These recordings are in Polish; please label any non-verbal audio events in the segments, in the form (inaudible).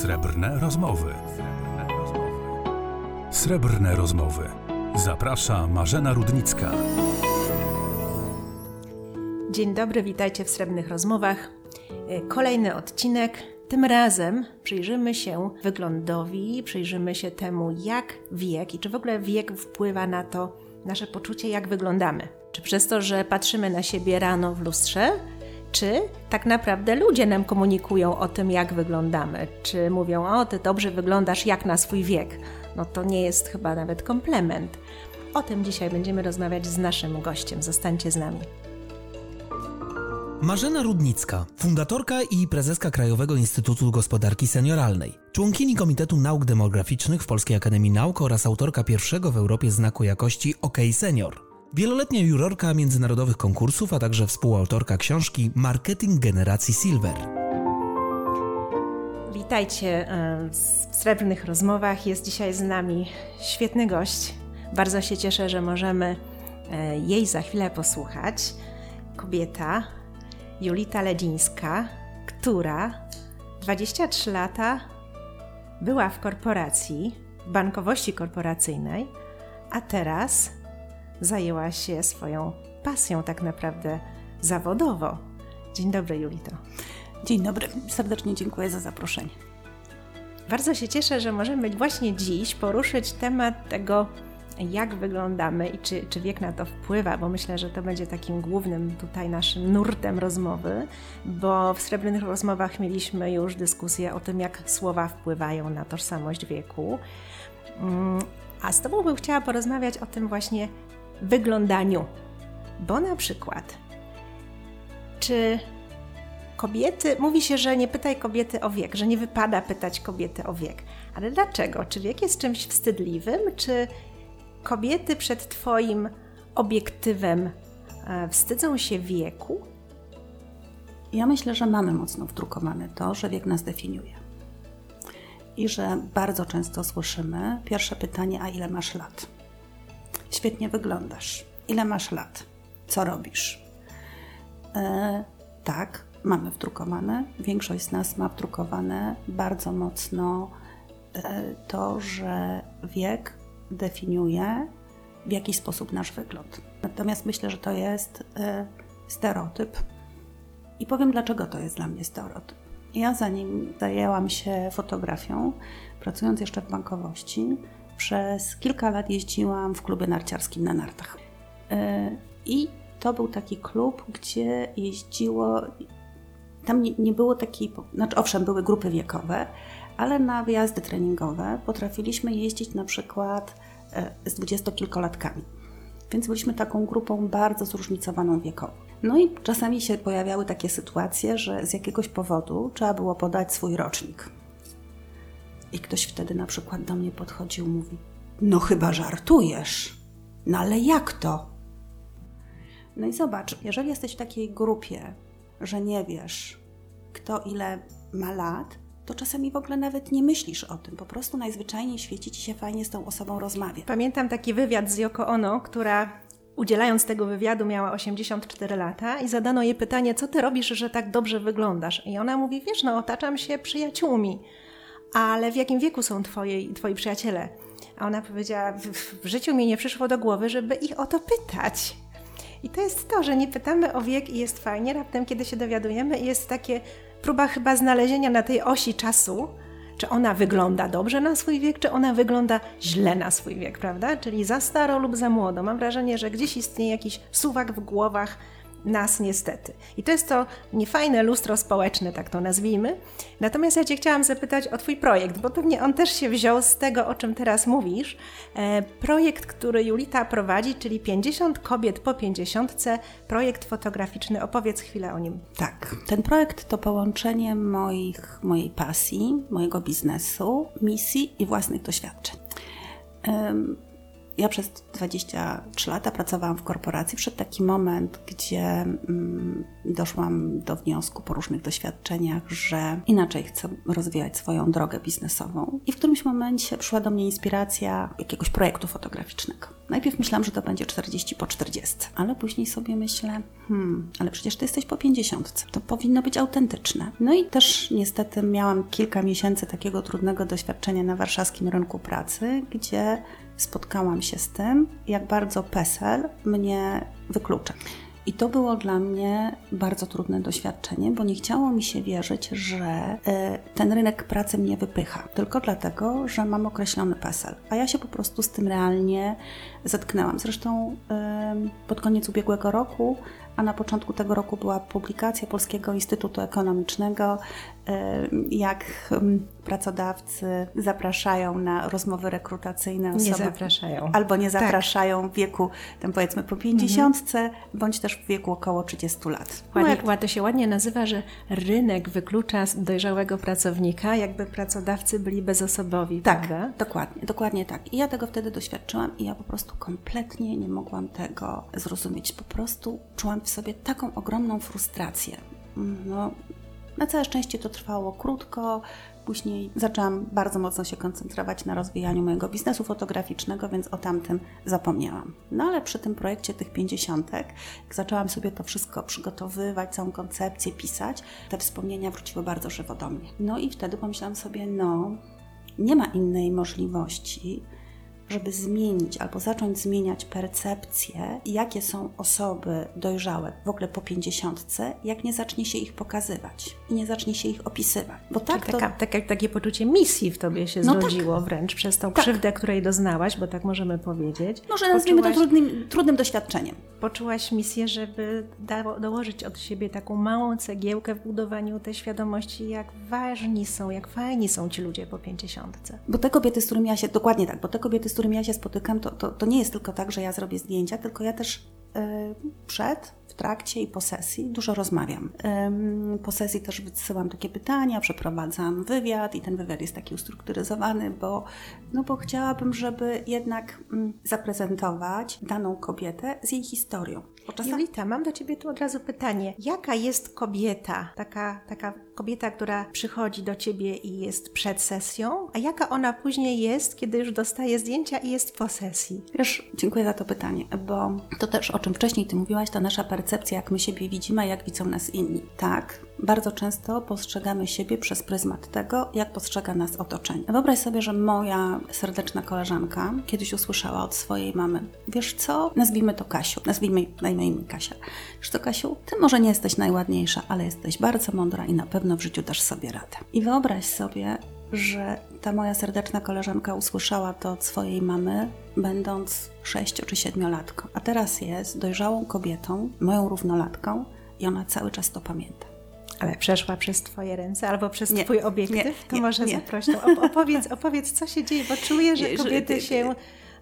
Srebrne rozmowy. Srebrne rozmowy. Zaprasza Marzena Rudnicka. Dzień dobry, witajcie w Srebrnych Rozmowach. E, Kolejny odcinek. Tym razem przyjrzymy się wyglądowi, przyjrzymy się temu, jak wiek i czy w ogóle wiek wpływa na to nasze poczucie, jak wyglądamy. Czy przez to, że patrzymy na siebie rano w lustrze, czy tak naprawdę ludzie nam komunikują o tym, jak wyglądamy? Czy mówią, o, ty dobrze wyglądasz jak na swój wiek? No to nie jest chyba nawet komplement. O tym dzisiaj będziemy rozmawiać z naszym gościem. Zostańcie z nami. Marzena Rudnicka, fundatorka i prezeska Krajowego Instytutu Gospodarki Senioralnej, członkini Komitetu Nauk Demograficznych w Polskiej Akademii Nauk oraz autorka pierwszego w Europie znaku jakości OK Senior. Wieloletnia jurorka międzynarodowych konkursów, a także współautorka książki Marketing Generacji Silver. Witajcie e, w Srebrnych Rozmowach. Jest dzisiaj z nami świetny gość. Bardzo się cieszę, że możemy e, jej za chwilę posłuchać. Kobieta Julita Ledzińska, która 23 lata była w korporacji, w bankowości korporacyjnej, a teraz zajęła się swoją pasją tak naprawdę zawodowo. Dzień dobry, Julito. Dzień dobry, serdecznie dziękuję za zaproszenie. Bardzo się cieszę, że możemy właśnie dziś poruszyć temat tego, jak wyglądamy i czy, czy wiek na to wpływa, bo myślę, że to będzie takim głównym tutaj naszym nurtem rozmowy, bo w Srebrnych Rozmowach mieliśmy już dyskusję o tym, jak słowa wpływają na tożsamość wieku. Mm, A z Tobą bym chciała porozmawiać o tym właśnie wyglądaniu, bo na przykład, czy kobiety, mówi się, że nie pytaj kobiety o wiek, że nie wypada pytać kobiety o wiek. Ale dlaczego? Czy wiek jest czymś wstydliwym? Czy kobiety przed Twoim obiektywem e, wstydzą się wieku? Ja myślę, że mamy mocno wdrukowane to, że wiek nas definiuje. I że bardzo często słyszymy pierwsze pytanie: A ile masz lat? Świetnie wyglądasz. Ile masz lat? Co robisz? E, tak, mamy wdrukowane. Większość z nas ma wdrukowane bardzo mocno e, to, że wiek definiuje w jaki sposób nasz wygląd. Natomiast myślę, że to jest e, stereotyp. I powiem, dlaczego to jest dla mnie stereotyp. Ja zanim zajęłam się fotografią, pracując jeszcze w bankowości, przez kilka lat jeździłam w klubie narciarskim na nartach. E, I to był taki klub, gdzie jeździło. Tam nie, nie było takiej. Znaczy, owszem, były grupy wiekowe, ale na wyjazdy treningowe potrafiliśmy jeździć na przykład e, z dwudziestokilkolatkami. Więc byliśmy taką grupą bardzo zróżnicowaną wiekowo. No i czasami się pojawiały takie sytuacje, że z jakiegoś powodu trzeba było podać swój rocznik. I ktoś wtedy na przykład do mnie podchodził, mówi: No chyba żartujesz. No ale jak to? No i zobacz, jeżeli jesteś w takiej grupie, że nie wiesz, kto ile ma lat, to czasami w ogóle nawet nie myślisz o tym. Po prostu najzwyczajniej w świecie ci się fajnie z tą osobą rozmawia. Pamiętam taki wywiad z Yoko Ono, która udzielając tego wywiadu miała 84 lata i zadano jej pytanie, co ty robisz, że tak dobrze wyglądasz? I ona mówi, wiesz, no otaczam się przyjaciółmi, ale w jakim wieku są twoje, twoi przyjaciele? A ona powiedziała, w, w życiu mi nie przyszło do głowy, żeby ich o to pytać. I to jest to, że nie pytamy o wiek i jest fajnie, raptem kiedy się dowiadujemy jest takie próba chyba znalezienia na tej osi czasu, czy ona wygląda dobrze na swój wiek, czy ona wygląda źle na swój wiek, prawda? Czyli za staro lub za młodo. Mam wrażenie, że gdzieś istnieje jakiś suwak w głowach nas niestety. I to jest to niefajne lustro społeczne, tak to nazwijmy. Natomiast ja Cię chciałam zapytać o Twój projekt, bo pewnie on też się wziął z tego, o czym teraz mówisz. E, projekt, który Julita prowadzi, czyli 50 kobiet po 50, projekt fotograficzny. Opowiedz chwilę o nim. Tak, ten projekt to połączenie moich, mojej pasji, mojego biznesu, misji i własnych doświadczeń. Ym, ja przez 23 lata pracowałam w korporacji. Przed taki moment, gdzie mm, doszłam do wniosku po różnych doświadczeniach, że inaczej chcę rozwijać swoją drogę biznesową. I w którymś momencie przyszła do mnie inspiracja jakiegoś projektu fotograficznego. Najpierw myślałam, że to będzie 40 po 40, ale później sobie myślę, hmm, ale przecież ty jesteś po 50. To powinno być autentyczne. No i też niestety miałam kilka miesięcy takiego trudnego doświadczenia na warszawskim rynku pracy, gdzie spotkałam się z tym, jak bardzo PESEL mnie wyklucza. I to było dla mnie bardzo trudne doświadczenie, bo nie chciało mi się wierzyć, że y, ten rynek pracy mnie wypycha, tylko dlatego, że mam określony PESEL. A ja się po prostu z tym realnie zetknęłam. Zresztą y, pod koniec ubiegłego roku a na początku tego roku była publikacja Polskiego Instytutu Ekonomicznego, jak pracodawcy zapraszają na rozmowy rekrutacyjne osoby. Nie zapraszają. Albo nie tak. zapraszają tak. w wieku, tam powiedzmy po 50, mhm. bądź też w wieku około 30 lat. Ładnie, no jak... To się ładnie nazywa, że rynek wyklucza dojrzałego pracownika, jakby pracodawcy byli bezosobowi. Tak, prawda? dokładnie, dokładnie tak. I ja tego wtedy doświadczyłam i ja po prostu kompletnie nie mogłam tego zrozumieć. Po prostu czułam w sobie taką ogromną frustrację. No, na całe szczęście to trwało krótko. Później zaczęłam bardzo mocno się koncentrować na rozwijaniu mojego biznesu fotograficznego, więc o tamtym zapomniałam. No ale przy tym projekcie tych pięćdziesiątek, jak zaczęłam sobie to wszystko przygotowywać, całą koncepcję pisać, te wspomnienia wróciły bardzo żywo do mnie. No i wtedy pomyślałam sobie, no, nie ma innej możliwości, żeby zmienić albo zacząć zmieniać percepcję, jakie są osoby dojrzałe w ogóle po pięćdziesiątce, jak nie zacznie się ich pokazywać i nie zacznie się ich opisywać. Bo tak, to... taka, tak, takie poczucie misji w tobie się no tak. zrodziło tak. wręcz przez tą tak. krzywdę, której doznałaś, bo tak możemy powiedzieć. Może nazwijmy Poczułaś... to trudnym, trudnym doświadczeniem. Poczułaś misję, żeby da, dołożyć od siebie taką małą cegiełkę w budowaniu tej świadomości, jak ważni są, jak fajni są ci ludzie po pięćdziesiątce. Bo te kobiety, z którymi ja się, dokładnie tak, bo te kobiety, z którymi ja się spotykam, to, to, to nie jest tylko tak, że ja zrobię zdjęcia, tylko ja też yy, przed, w trakcie i po sesji dużo rozmawiam. Po sesji też wysyłam takie pytania, przeprowadzam wywiad i ten wywiad jest taki ustrukturyzowany, bo, no bo chciałabym, żeby jednak yy, zaprezentować daną kobietę z jej historią. Czasem... Julita, mam do Ciebie tu od razu pytanie. Jaka jest kobieta, taka, taka kobieta, która przychodzi do Ciebie i jest przed sesją, a jaka ona później jest, kiedy już dostaje zdjęcia i jest po sesji? Wiesz, dziękuję za to pytanie, bo to też o czym wcześniej Ty mówiłaś, to nasza percepcja, jak my siebie widzimy, jak widzą nas inni. Tak, bardzo często postrzegamy siebie przez pryzmat tego, jak postrzega nas otoczenie. Wyobraź sobie, że moja serdeczna koleżanka kiedyś usłyszała od swojej mamy, wiesz co, nazwijmy to Kasiu, nazwijmy, dajmy imię Kasia. Wiesz co, Kasiu, ty może nie jesteś najładniejsza, ale jesteś bardzo mądra i na pewno w życiu dasz sobie radę. I wyobraź sobie, że ta moja serdeczna koleżanka usłyszała to od swojej mamy, będąc sześcio czy siedmiolatką, a teraz jest dojrzałą kobietą, moją równolatką i ona cały czas to pamięta. Ale przeszła przez Twoje ręce albo przez nie, Twój obiektyw? Nie, to nie, może zaproś. Opowiedz, opowiedz, co się dzieje, bo czuję, że kobiety się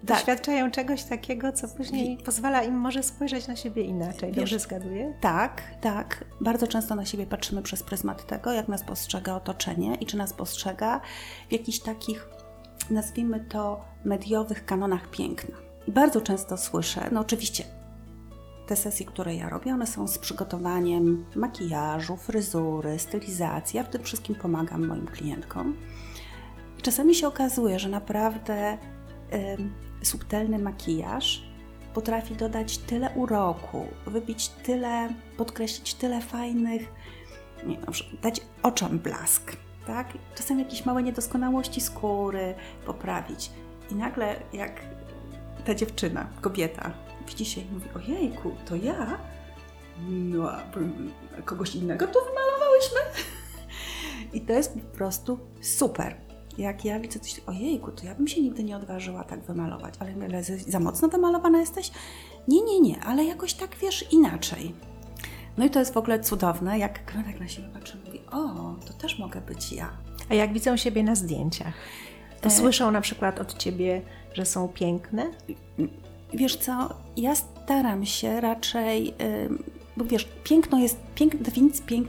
tak. doświadczają czegoś takiego, co później pozwala im może spojrzeć na siebie inaczej. Wiesz, Dobrze zgaduję? Tak, tak. Bardzo często na siebie patrzymy przez pryzmat tego, jak nas postrzega otoczenie i czy nas postrzega w jakichś takich, nazwijmy to, mediowych kanonach piękna. I bardzo często słyszę, no oczywiście te sesje, które ja robię, one są z przygotowaniem makijażu, fryzury, stylizacji. Ja w tym wszystkim pomagam moim klientkom. Czasami się okazuje, że naprawdę y, subtelny makijaż potrafi dodać tyle uroku, wybić tyle, podkreślić tyle fajnych, nie, dać oczom blask, tak? Czasem jakieś małe niedoskonałości skóry poprawić. I nagle jak ta dziewczyna, kobieta widzi się i mówi, ojejku, to ja? No, kogoś innego tu wymalowałyśmy? (laughs) I to jest po prostu super. Jak ja widzę coś, ojejku, to ja bym się nigdy nie odważyła tak wymalować, ale, za mocno wymalowana jesteś? Nie, nie, nie, ale jakoś tak wiesz inaczej. No i to jest w ogóle cudowne, jak tak na siebie patrzy i mówi, o, to też mogę być ja. A jak widzą siebie na zdjęciach? To e... słyszą na przykład od ciebie, że są piękne? Wiesz co, ja staram się raczej, bo wiesz, piękno jest, pięk, pięk,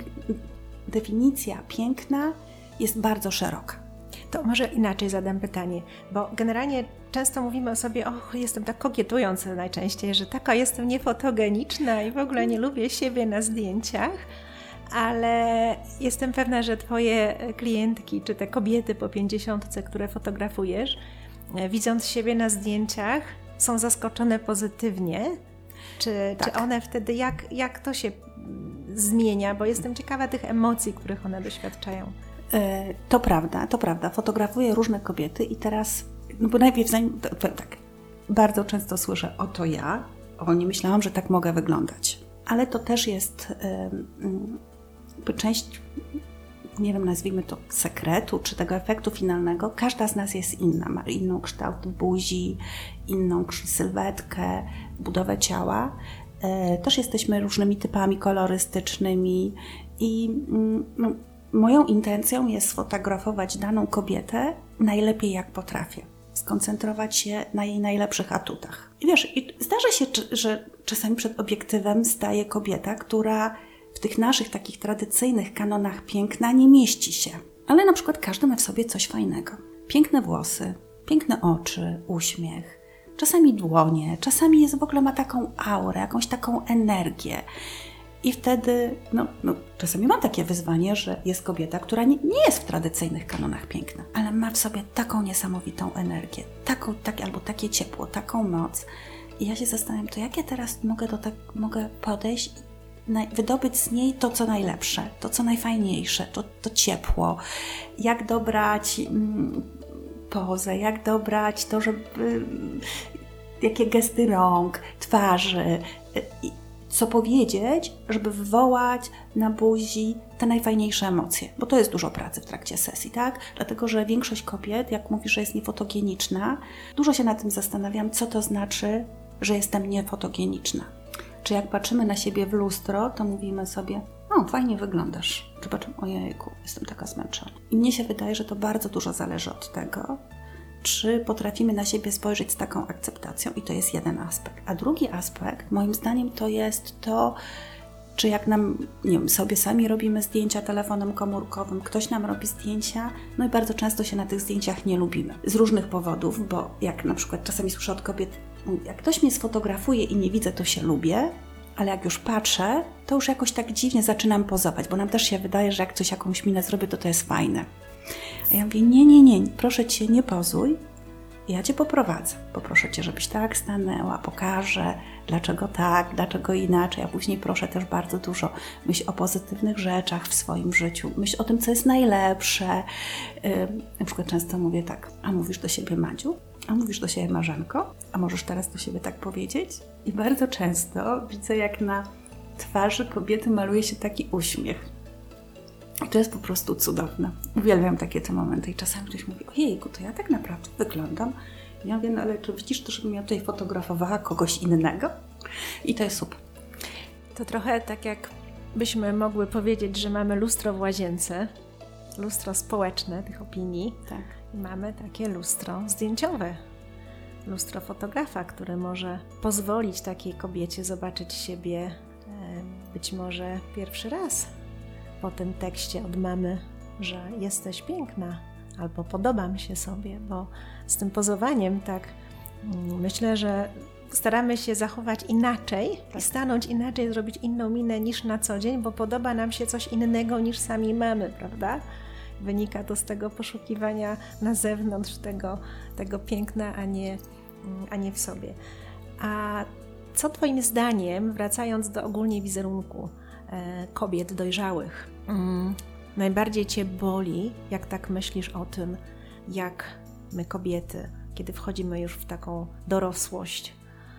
definicja piękna jest bardzo szeroka. To może inaczej zadam pytanie, bo generalnie często mówimy o sobie, och, jestem tak kokietując najczęściej, że taka jestem niefotogeniczna i w ogóle nie lubię siebie na zdjęciach, ale jestem pewna, że Twoje klientki, czy te kobiety po pięćdziesiątce, które fotografujesz, e, widząc siebie na zdjęciach, są zaskoczone pozytywnie. Czy, Tak. czy one wtedy, jak, jak to się zmienia? Bo jestem ciekawa tych emocji, których one doświadczają. E, To prawda, to prawda. Fotografuję różne kobiety i teraz, no bo najpierw zanim, tak, bardzo często słyszę, oto ja, o nie myślałam, że tak mogę wyglądać. Ale to też jest jakby część, nie wiem, nazwijmy to sekretu, czy tego efektu finalnego. Każda z nas jest inna, ma inną kształt buzi, inną sylwetkę, budowę ciała. E, Też jesteśmy różnymi typami kolorystycznymi i mm, no, moją intencją jest sfotografować daną kobietę najlepiej jak potrafię. Skoncentrować się na jej najlepszych atutach. I wiesz, i zdarza się, że czasami przed obiektywem staje kobieta, która w tych naszych takich tradycyjnych kanonach piękna nie mieści się. Ale na przykład każdy ma w sobie coś fajnego. Piękne włosy, piękne oczy, uśmiech, czasami dłonie, czasami jest w ogóle ma taką aurę, jakąś taką energię. I wtedy, no, no, czasami mam takie wyzwanie, że jest kobieta, która nie, nie jest w tradycyjnych kanonach piękna, ale ma w sobie taką niesamowitą energię, taką, tak, albo takie ciepło, taką moc. I ja się zastanawiam, to jak ja teraz mogę, do tak, mogę podejść wydobyć z niej to, co najlepsze, to, co najfajniejsze, to, to ciepło, jak dobrać mm, pozę, jak dobrać to, żeby jakie gesty rąk, twarzy, i co powiedzieć, żeby wywołać na buzi te najfajniejsze emocje, bo to jest dużo pracy w trakcie sesji, tak? Dlatego, że większość kobiet, jak mówi, że jest niefotogeniczna, dużo się nad tym zastanawiam, co to znaczy, że jestem niefotogeniczna. Czy jak patrzymy na siebie w lustro, to mówimy sobie, o, fajnie wyglądasz. Patrzymy, ojejku, jestem taka zmęczona. I mnie się wydaje, że to bardzo dużo zależy od tego, czy potrafimy na siebie spojrzeć z taką akceptacją, i to jest jeden aspekt. A drugi aspekt, moim zdaniem, to jest to, czy jak nam, nie wiem, sobie sami robimy zdjęcia telefonem komórkowym, ktoś nam robi zdjęcia, no i bardzo często się na tych zdjęciach nie lubimy. Z różnych powodów, bo jak na przykład czasami słyszę od kobiet, jak ktoś mnie sfotografuje i nie widzę, to się lubię, ale jak już patrzę, to już jakoś tak dziwnie zaczynam pozować, bo nam też się wydaje, że jak coś jakąś minę zrobię, to to jest fajne. A ja mówię, nie, nie, nie, proszę Cię, nie pozuj, ja Cię poprowadzę. Poproszę Cię, żebyś tak stanęła, pokażę, dlaczego tak, dlaczego inaczej, a później proszę też bardzo dużo myśl o pozytywnych rzeczach w swoim życiu, myśl o tym, co jest najlepsze. Yy, na przykład często mówię tak, a mówisz do siebie Madziu? A mówisz do siebie Marzenko? A możesz teraz do siebie tak powiedzieć? I bardzo często widzę, jak na twarzy kobiety maluje się taki uśmiech. I to jest po prostu cudowne. Uwielbiam takie te momenty. I czasami ktoś mówi, ojejku, to ja tak naprawdę wyglądam. I ja mówię, no ale czy widzisz to, żebym ja tutaj fotografowała kogoś innego? I to jest super. To trochę tak jak byśmy mogły powiedzieć, że mamy lustro w łazience, lustro społeczne tych opinii, Tak. i mamy takie lustro zdjęciowe, lustro fotografa, które może pozwolić takiej kobiecie zobaczyć siebie być może pierwszy raz po tym tekście od mamy, że jesteś piękna albo podobam się sobie, bo z tym pozowaniem tak mm, myślę, że staramy się zachować inaczej i stanąć inaczej, zrobić inną minę niż na co dzień, bo podoba nam się coś innego niż sami mamy, prawda? Wynika to z tego poszukiwania na zewnątrz tego, tego piękna, a nie, mm, a nie w sobie. A co Twoim zdaniem, wracając do ogólnie wizerunku e, kobiet dojrzałych, mm, najbardziej Cię boli, jak tak myślisz o tym, jak my kobiety, kiedy wchodzimy już w taką dorosłość,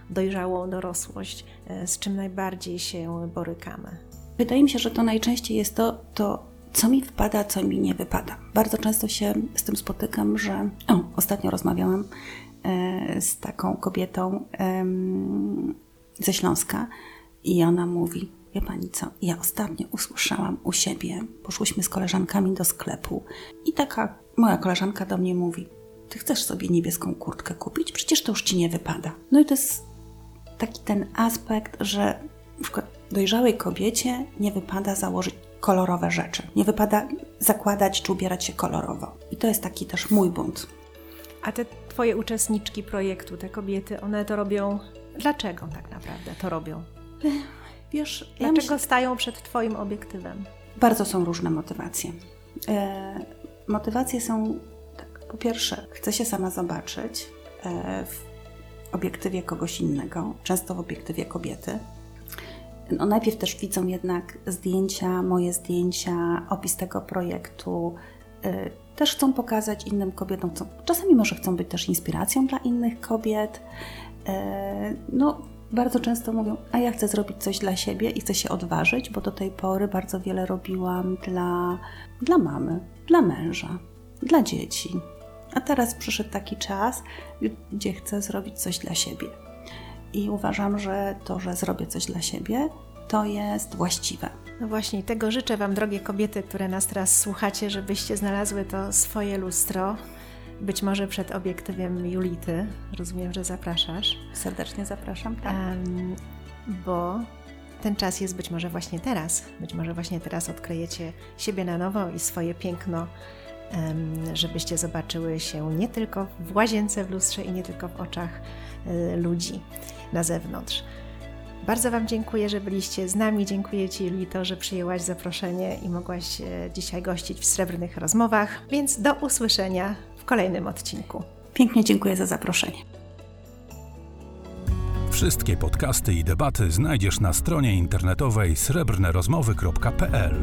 dojrzałą dorosłość, e, z czym najbardziej się borykamy? Wydaje mi się, że to najczęściej jest to, to co mi wpada, co mi nie wypada. Bardzo często się z tym spotykam, że. O, ostatnio rozmawiałam e, z taką kobietą ze Śląska i ona mówi: Wie pani co? Ja ostatnio usłyszałam u siebie, poszłyśmy z koleżankami do sklepu i taka moja koleżanka do mnie mówi: Ty chcesz sobie niebieską kurtkę kupić? Przecież to już ci nie wypada. No i to jest taki ten aspekt, że przykład dojrzałej kobiecie nie wypada założyć kolorowe rzeczy. Nie wypada zakładać czy ubierać się kolorowo. I to jest taki też mój bunt. A te twoje uczestniczki projektu, te kobiety, one to robią. Dlaczego tak naprawdę to robią? Wiesz, ja Dlaczego myślę, stają przed twoim obiektywem? bardzo są różne motywacje. E, motywacje są, tak, po pierwsze, chcę się sama zobaczyć e, w obiektywie kogoś innego, często w obiektywie kobiety. No, najpierw też widzą jednak zdjęcia, moje zdjęcia, opis tego projektu. E, też chcą pokazać innym kobietom. Chcą, czasami może chcą być też inspiracją dla innych kobiet. E, no, bardzo często mówią, a ja chcę zrobić coś dla siebie i chcę się odważyć, bo do tej pory bardzo wiele robiłam dla, dla mamy, dla męża, dla dzieci. A teraz przyszedł taki czas, gdzie chcę zrobić coś dla siebie. I uważam, że to, że zrobię coś dla siebie, to jest właściwe. No właśnie, tego życzę Wam, drogie kobiety, które nas teraz słuchacie, żebyście znalazły to swoje lustro. Być może przed obiektywem Julity. Rozumiem, że zapraszasz. Serdecznie zapraszam. Tak. Em, bo ten czas jest być może właśnie teraz. Być może właśnie teraz odkryjecie siebie na nowo i swoje piękno, em, żebyście zobaczyły się nie tylko w łazience, w lustrze i nie tylko w oczach y, ludzi na zewnątrz. Bardzo Wam dziękuję, że byliście z nami. Dziękuję Ci, Lito, że przyjęłaś zaproszenie i mogłaś e, dzisiaj gościć w Srebrnych Rozmowach. Więc do usłyszenia w kolejnym odcinku. Pięknie dziękuję za zaproszenie. Wszystkie podcasty i debaty znajdziesz na stronie internetowej srebrnerozmowy.pl.